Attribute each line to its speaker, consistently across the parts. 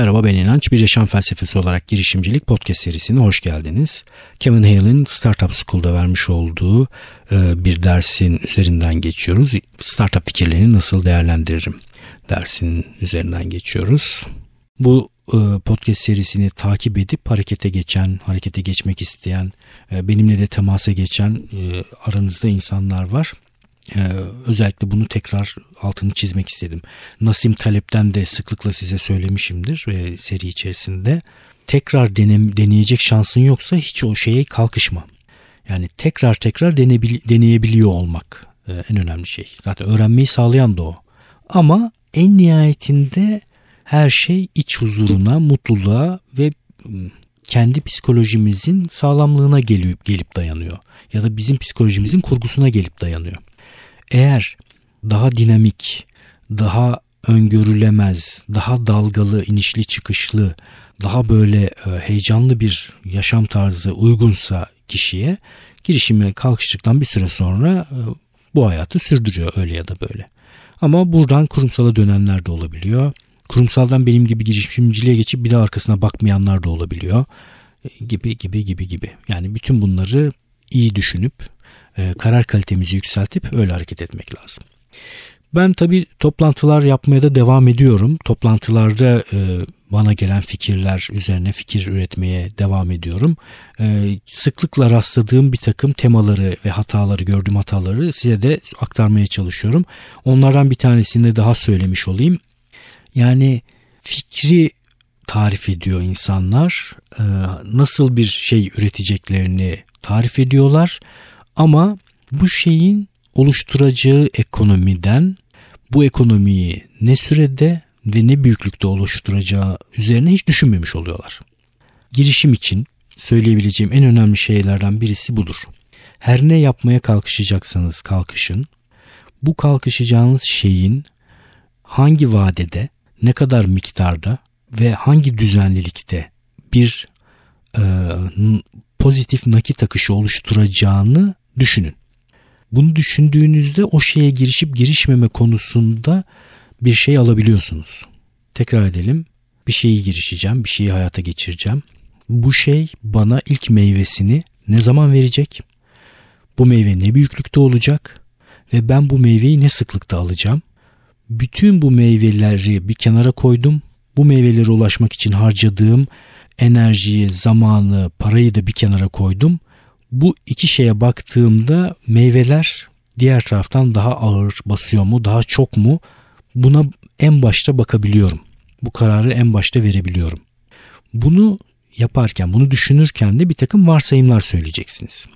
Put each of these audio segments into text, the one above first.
Speaker 1: Merhaba ben İnanç. Bir yaşam felsefesi olarak girişimcilik podcast serisine hoş geldiniz. Kevin Hale'in Startup School'da vermiş olduğu e, bir dersin üzerinden geçiyoruz. Startup fikirlerini nasıl değerlendiririm dersinin üzerinden geçiyoruz. Bu e, podcast serisini takip edip harekete geçen, harekete geçmek isteyen, e, benimle de temasa geçen aranızda insanlar var. Ee, özellikle bunu tekrar altını çizmek istedim. Nasim Talep'ten de sıklıkla size söylemişimdir ve seri içerisinde. Tekrar denem, deneyecek şansın yoksa hiç o şeye kalkışma. Yani tekrar tekrar denebil, deneyebiliyor olmak e, en önemli şey. Zaten öğrenmeyi sağlayan da o. Ama en nihayetinde her şey iç huzuruna, mutluluğa ve kendi psikolojimizin sağlamlığına gelip gelip dayanıyor. Ya da bizim psikolojimizin kurgusuna gelip dayanıyor. Eğer daha dinamik, daha öngörülemez, daha dalgalı, inişli çıkışlı, daha böyle e, heyecanlı bir yaşam tarzı uygunsa kişiye girişime kalkıştıktan bir süre sonra e, bu hayatı sürdürüyor öyle ya da böyle. Ama buradan kurumsala dönenler de olabiliyor. Kurumsaldan benim gibi girişimciliğe geçip bir de arkasına bakmayanlar da olabiliyor. E, gibi gibi gibi gibi. Yani bütün bunları iyi düşünüp e, karar kalitemizi yükseltip öyle hareket etmek lazım. Ben tabi toplantılar yapmaya da devam ediyorum. Toplantılarda e, bana gelen fikirler üzerine fikir üretmeye devam ediyorum. E, sıklıkla rastladığım bir takım temaları ve hataları, gördüğüm hataları size de aktarmaya çalışıyorum. Onlardan bir tanesini daha söylemiş olayım. Yani fikri tarif ediyor insanlar. Nasıl bir şey üreteceklerini tarif ediyorlar ama bu şeyin oluşturacağı ekonomiden bu ekonomiyi ne sürede ve ne büyüklükte oluşturacağı üzerine hiç düşünmemiş oluyorlar. Girişim için söyleyebileceğim en önemli şeylerden birisi budur. Her ne yapmaya kalkışacaksanız kalkışın. Bu kalkışacağınız şeyin hangi vadede, ne kadar miktarda ve hangi düzenlilikte bir e, pozitif nakit akışı oluşturacağını düşünün. Bunu düşündüğünüzde o şeye girişip girişmeme konusunda bir şey alabiliyorsunuz. Tekrar edelim. Bir şeyi girişeceğim, bir şeyi hayata geçireceğim. Bu şey bana ilk meyvesini ne zaman verecek? Bu meyve ne büyüklükte olacak? Ve ben bu meyveyi ne sıklıkta alacağım? Bütün bu meyveleri bir kenara koydum. Bu meyvelere ulaşmak için harcadığım enerjiyi, zamanı, parayı da bir kenara koydum bu iki şeye baktığımda meyveler diğer taraftan daha ağır basıyor mu, daha çok mu? Buna en başta bakabiliyorum. Bu kararı en başta verebiliyorum. Bunu yaparken, bunu düşünürken de bir takım varsayımlar söyleyeceksiniz.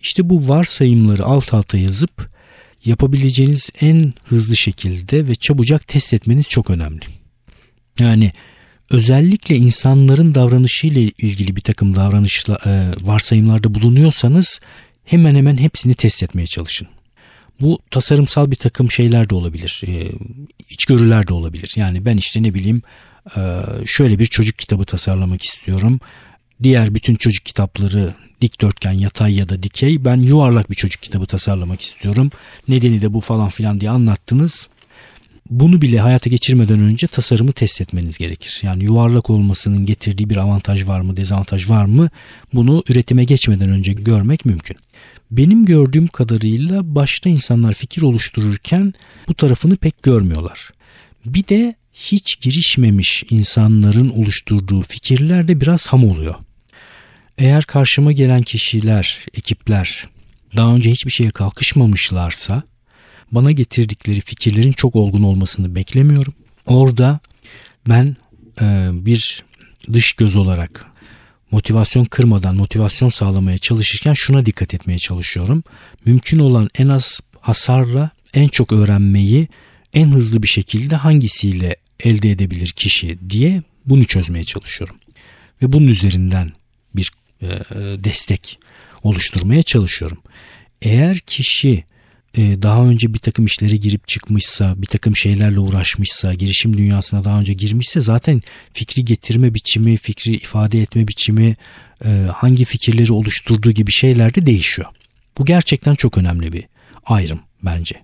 Speaker 1: İşte bu varsayımları alt alta yazıp yapabileceğiniz en hızlı şekilde ve çabucak test etmeniz çok önemli. Yani özellikle insanların davranışıyla ilgili bir takım davranışla e, varsayımlarda bulunuyorsanız hemen hemen hepsini test etmeye çalışın. Bu tasarımsal bir takım şeyler de olabilir. E, içgörüler de olabilir. Yani ben işte ne bileyim e, şöyle bir çocuk kitabı tasarlamak istiyorum. Diğer bütün çocuk kitapları dikdörtgen, yatay ya da dikey. Ben yuvarlak bir çocuk kitabı tasarlamak istiyorum. Nedeni de bu falan filan diye anlattınız bunu bile hayata geçirmeden önce tasarımı test etmeniz gerekir. Yani yuvarlak olmasının getirdiği bir avantaj var mı, dezavantaj var mı? Bunu üretime geçmeden önce görmek mümkün. Benim gördüğüm kadarıyla başta insanlar fikir oluştururken bu tarafını pek görmüyorlar. Bir de hiç girişmemiş insanların oluşturduğu fikirler de biraz ham oluyor. Eğer karşıma gelen kişiler, ekipler daha önce hiçbir şeye kalkışmamışlarsa bana getirdikleri fikirlerin çok olgun olmasını beklemiyorum. Orada ben e, bir dış göz olarak motivasyon kırmadan motivasyon sağlamaya çalışırken şuna dikkat etmeye çalışıyorum. Mümkün olan en az hasarla en çok öğrenmeyi en hızlı bir şekilde hangisiyle elde edebilir kişi diye bunu çözmeye çalışıyorum. Ve bunun üzerinden bir e, destek oluşturmaya çalışıyorum. Eğer kişi daha önce bir takım işlere girip çıkmışsa, bir takım şeylerle uğraşmışsa, girişim dünyasına daha önce girmişse zaten fikri getirme biçimi, fikri ifade etme biçimi, e, hangi fikirleri oluşturduğu gibi şeyler de değişiyor. Bu gerçekten çok önemli bir ayrım bence.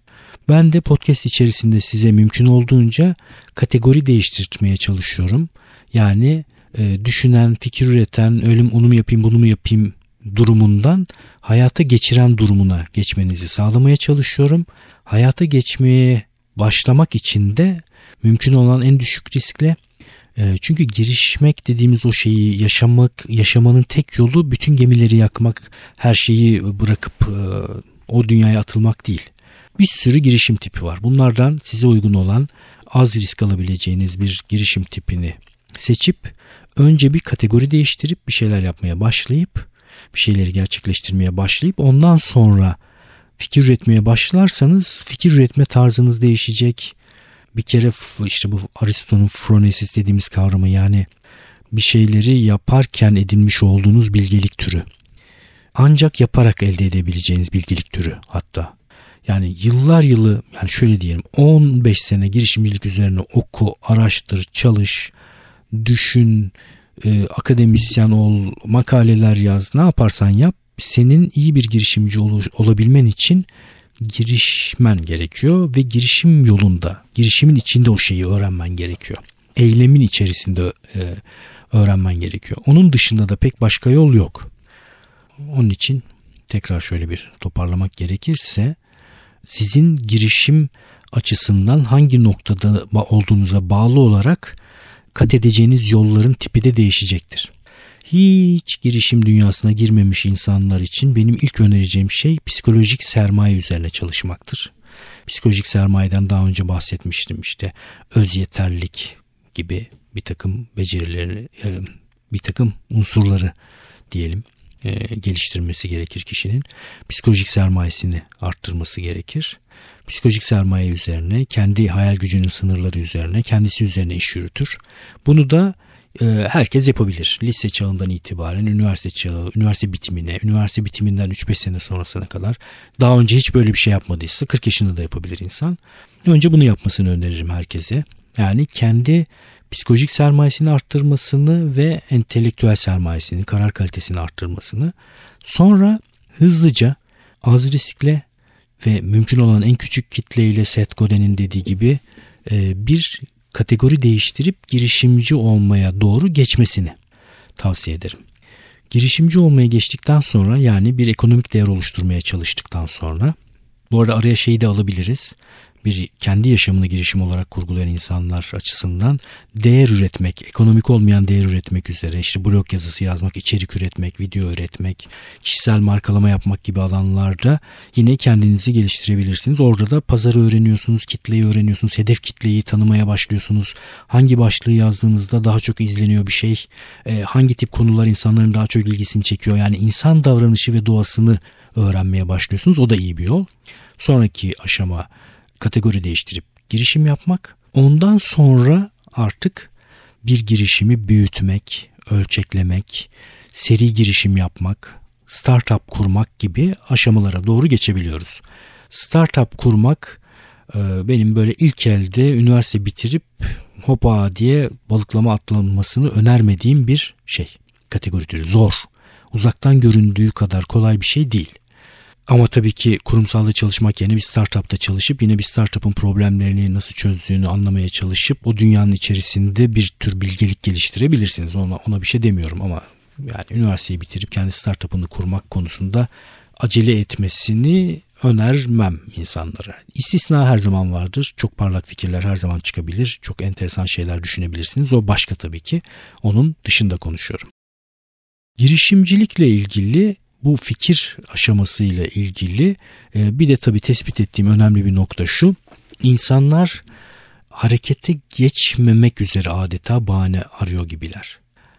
Speaker 1: Ben de podcast içerisinde size mümkün olduğunca kategori değiştirmeye çalışıyorum. Yani e, düşünen, fikir üreten, ölüm onu mu yapayım bunu mu yapayım durumundan hayata geçiren durumuna geçmenizi sağlamaya çalışıyorum. Hayata geçmeye başlamak için de mümkün olan en düşük riskle e, çünkü girişmek dediğimiz o şeyi yaşamak, yaşamanın tek yolu bütün gemileri yakmak, her şeyi bırakıp e, o dünyaya atılmak değil. Bir sürü girişim tipi var. Bunlardan size uygun olan az risk alabileceğiniz bir girişim tipini seçip önce bir kategori değiştirip bir şeyler yapmaya başlayıp bir şeyleri gerçekleştirmeye başlayıp ondan sonra fikir üretmeye başlarsanız fikir üretme tarzınız değişecek. Bir kere işte bu Aristo'nun phronesis dediğimiz kavramı yani bir şeyleri yaparken edinmiş olduğunuz bilgelik türü. Ancak yaparak elde edebileceğiniz bilgelik türü hatta. Yani yıllar yılı yani şöyle diyelim 15 sene girişimcilik üzerine oku, araştır, çalış, düşün, e, akademisyen ol, makaleler yaz, ne yaparsan yap senin iyi bir girişimci ol, olabilmen için girişmen gerekiyor ve girişim yolunda, girişimin içinde o şeyi öğrenmen gerekiyor. Eylemin içerisinde e, öğrenmen gerekiyor. Onun dışında da pek başka yol yok. Onun için tekrar şöyle bir toparlamak gerekirse sizin girişim açısından hangi noktada olduğunuza bağlı olarak kat edeceğiniz yolların tipi de değişecektir. Hiç girişim dünyasına girmemiş insanlar için benim ilk önereceğim şey psikolojik sermaye üzerine çalışmaktır. Psikolojik sermayeden daha önce bahsetmiştim işte öz yeterlik gibi bir takım becerileri, e, bir takım unsurları diyelim e, geliştirmesi gerekir kişinin. Psikolojik sermayesini arttırması gerekir. Psikolojik sermaye üzerine, kendi hayal gücünün sınırları üzerine, kendisi üzerine iş yürütür. Bunu da e, herkes yapabilir. Lise çağından itibaren üniversite çağı, üniversite bitimine, üniversite bitiminden 3-5 sene sonrasına kadar daha önce hiç böyle bir şey yapmadıysa 40 yaşında da yapabilir insan. Önce bunu yapmasını öneririm herkese. Yani kendi psikolojik sermayesini arttırmasını ve entelektüel sermayesini, karar kalitesini arttırmasını. Sonra hızlıca az riskle ve mümkün olan en küçük kitleyle Seth Godin'in dediği gibi e, bir kategori değiştirip girişimci olmaya doğru geçmesini tavsiye ederim. Girişimci olmaya geçtikten sonra yani bir ekonomik değer oluşturmaya çalıştıktan sonra bu arada araya şeyi de alabiliriz bir kendi yaşamını girişim olarak kurgulayan insanlar açısından değer üretmek, ekonomik olmayan değer üretmek üzere işte blog yazısı yazmak, içerik üretmek, video üretmek, kişisel markalama yapmak gibi alanlarda yine kendinizi geliştirebilirsiniz. Orada da pazarı öğreniyorsunuz, kitleyi öğreniyorsunuz, hedef kitleyi tanımaya başlıyorsunuz. Hangi başlığı yazdığınızda daha çok izleniyor bir şey, e, hangi tip konular insanların daha çok ilgisini çekiyor. Yani insan davranışı ve doğasını öğrenmeye başlıyorsunuz. O da iyi bir yol. Sonraki aşama kategori değiştirip girişim yapmak. Ondan sonra artık bir girişimi büyütmek, ölçeklemek, seri girişim yapmak, startup kurmak gibi aşamalara doğru geçebiliyoruz. Startup kurmak e, benim böyle ilk elde üniversite bitirip hopa diye balıklama atlanmasını önermediğim bir şey. Kategori Zor. Uzaktan göründüğü kadar kolay bir şey değil. Ama tabii ki kurumsalda çalışmak yerine bir startupta çalışıp yine bir startup'ın problemlerini nasıl çözdüğünü anlamaya çalışıp o dünyanın içerisinde bir tür bilgelik geliştirebilirsiniz. Ona, ona bir şey demiyorum ama yani üniversiteyi bitirip kendi startup'ını kurmak konusunda acele etmesini önermem insanlara. İstisna her zaman vardır. Çok parlak fikirler her zaman çıkabilir. Çok enteresan şeyler düşünebilirsiniz. O başka tabii ki. Onun dışında konuşuyorum. Girişimcilikle ilgili bu fikir aşamasıyla ilgili e, bir de tabii tespit ettiğim önemli bir nokta şu. İnsanlar harekete geçmemek üzere adeta bahane arıyor gibiler.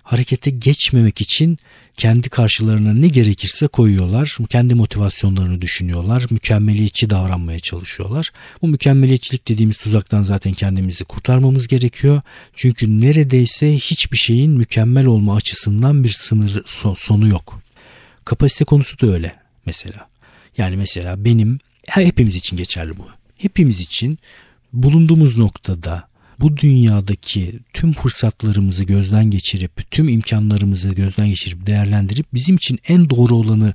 Speaker 1: Harekete geçmemek için kendi karşılarına ne gerekirse koyuyorlar. Kendi motivasyonlarını düşünüyorlar. Mükemmeliyetçi davranmaya çalışıyorlar. Bu mükemmeliyetçilik dediğimiz tuzaktan zaten kendimizi kurtarmamız gerekiyor. Çünkü neredeyse hiçbir şeyin mükemmel olma açısından bir sınır sonu yok. Kapasite konusu da öyle mesela. Yani mesela benim hepimiz için geçerli bu. Hepimiz için bulunduğumuz noktada bu dünyadaki tüm fırsatlarımızı gözden geçirip, tüm imkanlarımızı gözden geçirip değerlendirip bizim için en doğru olanı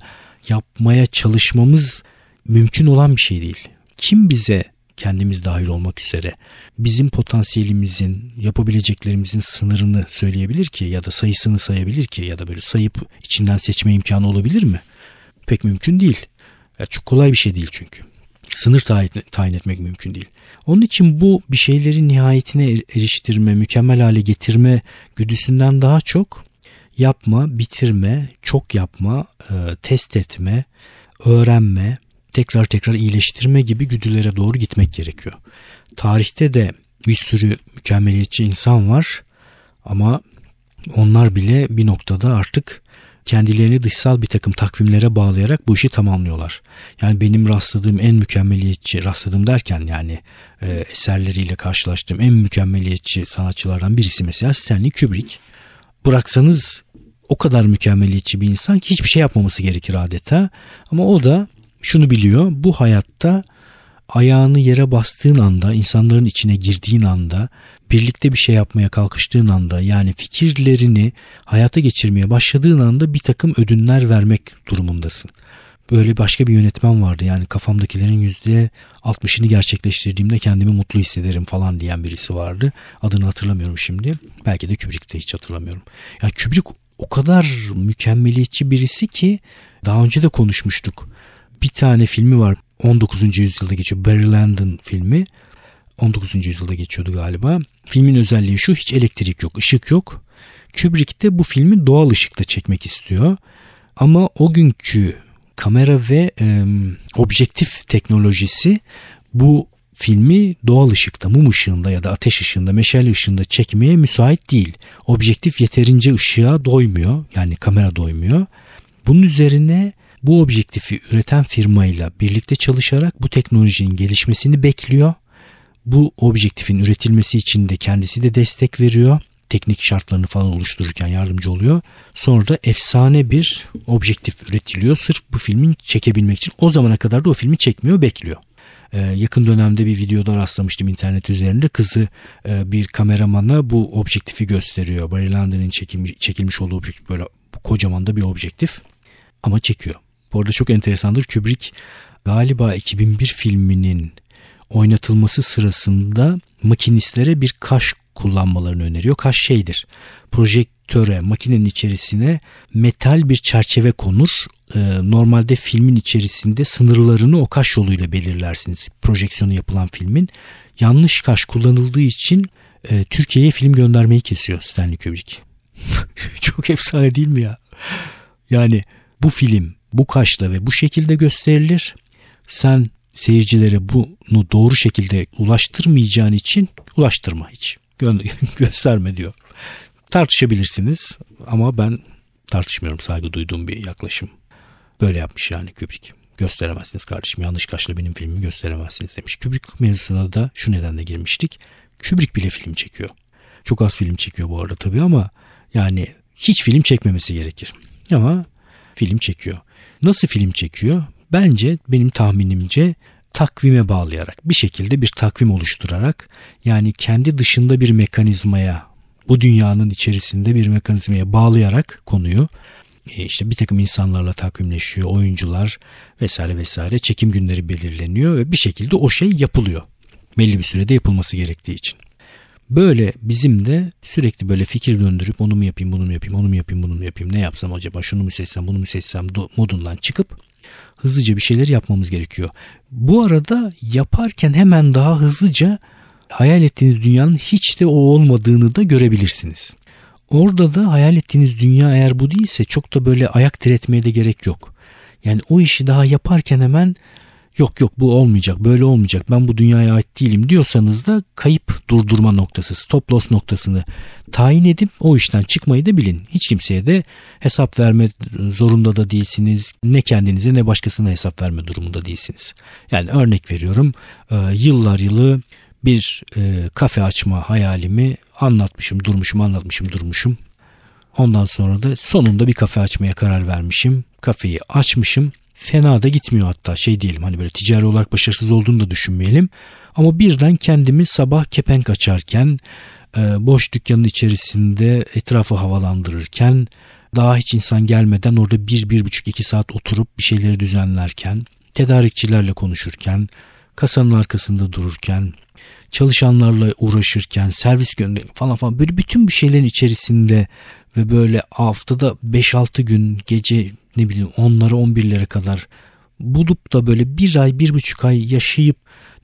Speaker 1: yapmaya çalışmamız mümkün olan bir şey değil. Kim bize kendimiz dahil olmak üzere bizim potansiyelimizin, yapabileceklerimizin sınırını söyleyebilir ki ya da sayısını sayabilir ki ya da böyle sayıp içinden seçme imkanı olabilir mi? Pek mümkün değil. Ya çok kolay bir şey değil çünkü. Sınır tayin, etmek mümkün değil. Onun için bu bir şeyleri nihayetine er-, eriştirme, mükemmel hale getirme güdüsünden daha çok yapma, bitirme, çok yapma, e, test etme, öğrenme, tekrar tekrar iyileştirme gibi güdülere doğru gitmek gerekiyor. Tarihte de bir sürü mükemmeliyetçi insan var ama onlar bile bir noktada artık kendilerini dışsal bir takım takvimlere bağlayarak bu işi tamamlıyorlar. Yani benim rastladığım en mükemmeliyetçi, rastladığım derken yani e, eserleriyle karşılaştığım en mükemmeliyetçi sanatçılardan birisi mesela Stanley Kubrick. Bıraksanız o kadar mükemmeliyetçi bir insan ki hiçbir şey yapmaması gerekir adeta. Ama o da şunu biliyor. Bu hayatta ayağını yere bastığın anda, insanların içine girdiğin anda, birlikte bir şey yapmaya kalkıştığın anda yani fikirlerini hayata geçirmeye başladığın anda bir takım ödünler vermek durumundasın. Böyle başka bir yönetmen vardı yani kafamdakilerin yüzde altmışını gerçekleştirdiğimde kendimi mutlu hissederim falan diyen birisi vardı. Adını hatırlamıyorum şimdi. Belki de Kubrick'te hiç hatırlamıyorum. Yani Kubrick o kadar mükemmeliyetçi birisi ki daha önce de konuşmuştuk. Bir tane filmi var 19. yüzyılda geçiyor. Barry Lyndon filmi. 19. yüzyılda geçiyordu galiba. Filmin özelliği şu hiç elektrik yok, ışık yok. Kubrick de bu filmi doğal ışıkta çekmek istiyor. Ama o günkü kamera ve e, objektif teknolojisi bu filmi doğal ışıkta, mum ışığında ya da ateş ışığında, meşale ışığında çekmeye müsait değil. Objektif yeterince ışığa doymuyor. Yani kamera doymuyor. Bunun üzerine bu objektifi üreten firmayla birlikte çalışarak bu teknolojinin gelişmesini bekliyor. Bu objektifin üretilmesi için de kendisi de destek veriyor. Teknik şartlarını falan oluştururken yardımcı oluyor. Sonra da efsane bir objektif üretiliyor. Sırf bu filmin çekebilmek için. O zamana kadar da o filmi çekmiyor, bekliyor. Ee, yakın dönemde bir videoda rastlamıştım internet üzerinde. Kızı e, bir kameramana bu objektifi gösteriyor. Barry çekilmiş, çekilmiş olduğu objektif böyle kocaman da bir objektif. Ama çekiyor. Bu arada çok enteresandır. Kubrick galiba 2001 filminin oynatılması sırasında makinistlere bir kaş kullanmalarını öneriyor. Kaş şeydir. Projektöre, makinenin içerisine metal bir çerçeve konur. Ee, normalde filmin içerisinde sınırlarını o kaş yoluyla belirlersiniz. Projeksiyonu yapılan filmin. Yanlış kaş kullanıldığı için e, Türkiye'ye film göndermeyi kesiyor Stanley Kubrick. Çok efsane değil mi ya? Yani bu film bu kaşla ve bu şekilde gösterilir. Sen seyircilere bunu doğru şekilde ulaştırmayacağın için ulaştırma hiç. Gö- gösterme diyor. Tartışabilirsiniz ama ben tartışmıyorum saygı duyduğum bir yaklaşım. Böyle yapmış yani Kubrick. Gösteremezsiniz kardeşim yanlış kaşla benim filmimi gösteremezsiniz demiş. Kubrick mevzusuna da şu nedenle girmiştik. Kubrick bile film çekiyor. Çok az film çekiyor bu arada tabii ama yani hiç film çekmemesi gerekir. Ama film çekiyor. Nasıl film çekiyor? Bence benim tahminimce takvime bağlayarak bir şekilde bir takvim oluşturarak yani kendi dışında bir mekanizmaya bu dünyanın içerisinde bir mekanizmaya bağlayarak konuyu e, işte bir takım insanlarla takvimleşiyor, oyuncular vesaire vesaire çekim günleri belirleniyor ve bir şekilde o şey yapılıyor. Belli bir sürede yapılması gerektiği için. Böyle bizim de sürekli böyle fikir döndürüp onu mu yapayım, bunu mu yapayım, onu mu yapayım, bunu mu yapayım, ne yapsam acaba, şunu mu seçsem, bunu mu seçsem modundan çıkıp hızlıca bir şeyler yapmamız gerekiyor. Bu arada yaparken hemen daha hızlıca hayal ettiğiniz dünyanın hiç de o olmadığını da görebilirsiniz. Orada da hayal ettiğiniz dünya eğer bu değilse çok da böyle ayak diretmeye de gerek yok. Yani o işi daha yaparken hemen yok yok bu olmayacak böyle olmayacak ben bu dünyaya ait değilim diyorsanız da kayıp durdurma noktası stop loss noktasını tayin edip o işten çıkmayı da bilin. Hiç kimseye de hesap verme zorunda da değilsiniz. Ne kendinize ne başkasına hesap verme durumunda değilsiniz. Yani örnek veriyorum e, yıllar yılı bir e, kafe açma hayalimi anlatmışım durmuşum anlatmışım durmuşum. Ondan sonra da sonunda bir kafe açmaya karar vermişim. Kafeyi açmışım fena da gitmiyor hatta şey diyelim hani böyle ticari olarak başarısız olduğunu da düşünmeyelim. Ama birden kendimi sabah kepenk açarken e, boş dükkanın içerisinde etrafı havalandırırken daha hiç insan gelmeden orada bir, bir buçuk, iki saat oturup bir şeyleri düzenlerken tedarikçilerle konuşurken kasanın arkasında dururken, çalışanlarla uğraşırken, servis gönder falan falan böyle bütün bir şeylerin içerisinde ve böyle haftada 5-6 gün gece ne bileyim 10'lara 11'lere kadar bulup da böyle bir ay bir buçuk ay yaşayıp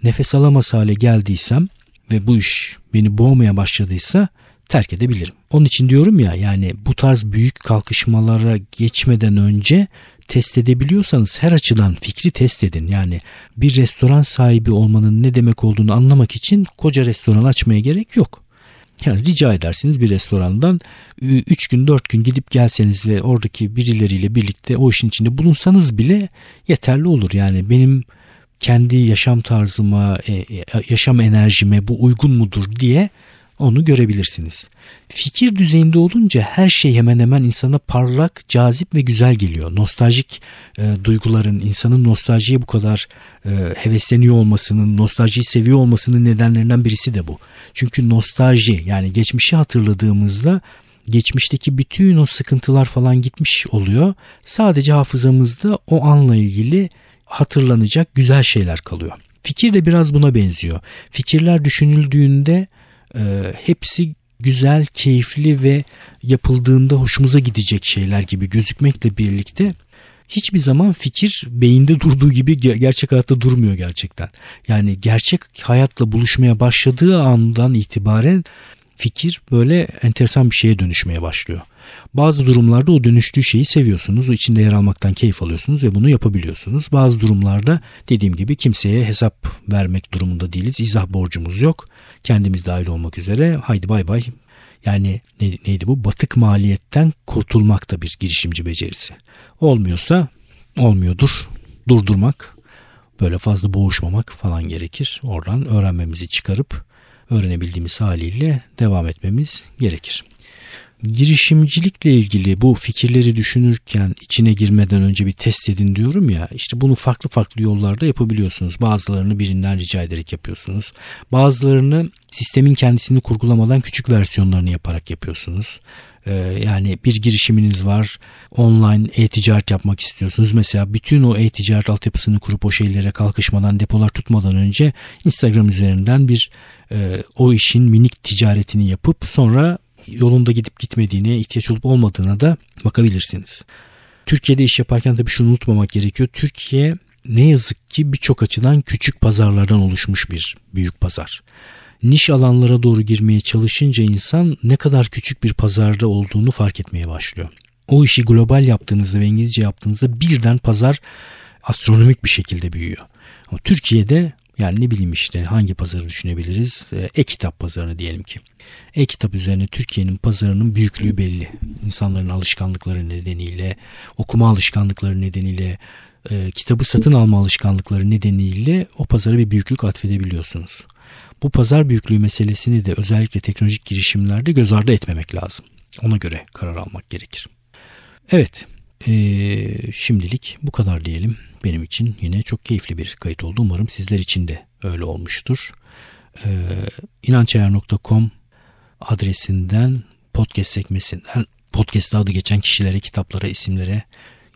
Speaker 1: nefes alamaz hale geldiysem ve bu iş beni boğmaya başladıysa terk edebilirim. Onun için diyorum ya yani bu tarz büyük kalkışmalara geçmeden önce test edebiliyorsanız her açıdan fikri test edin. Yani bir restoran sahibi olmanın ne demek olduğunu anlamak için koca restoran açmaya gerek yok. Yani rica edersiniz bir restorandan 3 gün 4 gün gidip gelseniz ve oradaki birileriyle birlikte o işin içinde bulunsanız bile yeterli olur. Yani benim kendi yaşam tarzıma, e, e, yaşam enerjime bu uygun mudur diye onu görebilirsiniz. Fikir düzeyinde olunca her şey hemen hemen insana parlak, cazip ve güzel geliyor. Nostaljik e, duyguların, insanın nostaljiye bu kadar e, hevesleniyor olmasının, nostaljiyi seviyor olmasının nedenlerinden birisi de bu. Çünkü nostalji yani geçmişi hatırladığımızda geçmişteki bütün o sıkıntılar falan gitmiş oluyor. Sadece hafızamızda o anla ilgili hatırlanacak güzel şeyler kalıyor. Fikir de biraz buna benziyor. Fikirler düşünüldüğünde e, hepsi güzel, keyifli ve yapıldığında hoşumuza gidecek şeyler gibi gözükmekle birlikte hiçbir zaman fikir beyinde durduğu gibi gerçek hayatta durmuyor gerçekten. Yani gerçek hayatla buluşmaya başladığı andan itibaren fikir böyle enteresan bir şeye dönüşmeye başlıyor. Bazı durumlarda o dönüştüğü şeyi seviyorsunuz, o içinde yer almaktan keyif alıyorsunuz ve bunu yapabiliyorsunuz. Bazı durumlarda dediğim gibi kimseye hesap vermek durumunda değiliz. İzah borcumuz yok. Kendimiz dahil olmak üzere. Haydi bay bay. Yani ne, neydi bu? Batık maliyetten kurtulmak da bir girişimci becerisi. Olmuyorsa olmuyordur. Durdurmak, böyle fazla boğuşmamak falan gerekir. Oradan öğrenmemizi çıkarıp öğrenebildiğimiz haliyle devam etmemiz gerekir girişimcilikle ilgili bu fikirleri düşünürken içine girmeden önce bir test edin diyorum ya işte bunu farklı farklı yollarda yapabiliyorsunuz. Bazılarını birinden rica ederek yapıyorsunuz. Bazılarını sistemin kendisini kurgulamadan küçük versiyonlarını yaparak yapıyorsunuz. Ee, yani bir girişiminiz var online e-ticaret yapmak istiyorsunuz. Mesela bütün o e-ticaret altyapısını kurup o şeylere kalkışmadan depolar tutmadan önce Instagram üzerinden bir e, o işin minik ticaretini yapıp sonra yolunda gidip gitmediğine, ihtiyaç olup olmadığına da bakabilirsiniz. Türkiye'de iş yaparken tabii şunu unutmamak gerekiyor. Türkiye ne yazık ki birçok açıdan küçük pazarlardan oluşmuş bir büyük pazar. Niş alanlara doğru girmeye çalışınca insan ne kadar küçük bir pazarda olduğunu fark etmeye başlıyor. O işi global yaptığınızda ve İngilizce yaptığınızda birden pazar astronomik bir şekilde büyüyor. Ama Türkiye'de yani ne bileyim işte hangi pazarı düşünebiliriz? E, e-kitap pazarını diyelim ki. E-kitap üzerine Türkiye'nin pazarının büyüklüğü belli. İnsanların alışkanlıkları nedeniyle, okuma alışkanlıkları nedeniyle, e, kitabı satın alma alışkanlıkları nedeniyle o pazara bir büyüklük atfedebiliyorsunuz. Bu pazar büyüklüğü meselesini de özellikle teknolojik girişimlerde göz ardı etmemek lazım. Ona göre karar almak gerekir. Evet, ee, şimdilik bu kadar diyelim. Benim için yine çok keyifli bir kayıt oldu. Umarım sizler için de öyle olmuştur. Ee, inançayar.com adresinden podcast sekmesinden podcast adı geçen kişilere, kitaplara, isimlere,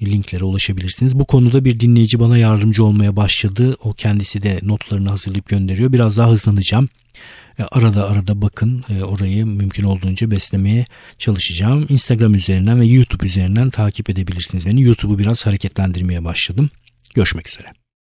Speaker 1: linklere ulaşabilirsiniz. Bu konuda bir dinleyici bana yardımcı olmaya başladı. O kendisi de notlarını hazırlayıp gönderiyor. Biraz daha hızlanacağım. E, arada arada bakın e, orayı mümkün olduğunca beslemeye çalışacağım. Instagram üzerinden ve YouTube üzerinden takip edebilirsiniz beni. YouTube'u biraz hareketlendirmeye başladım. Görüşmek üzere.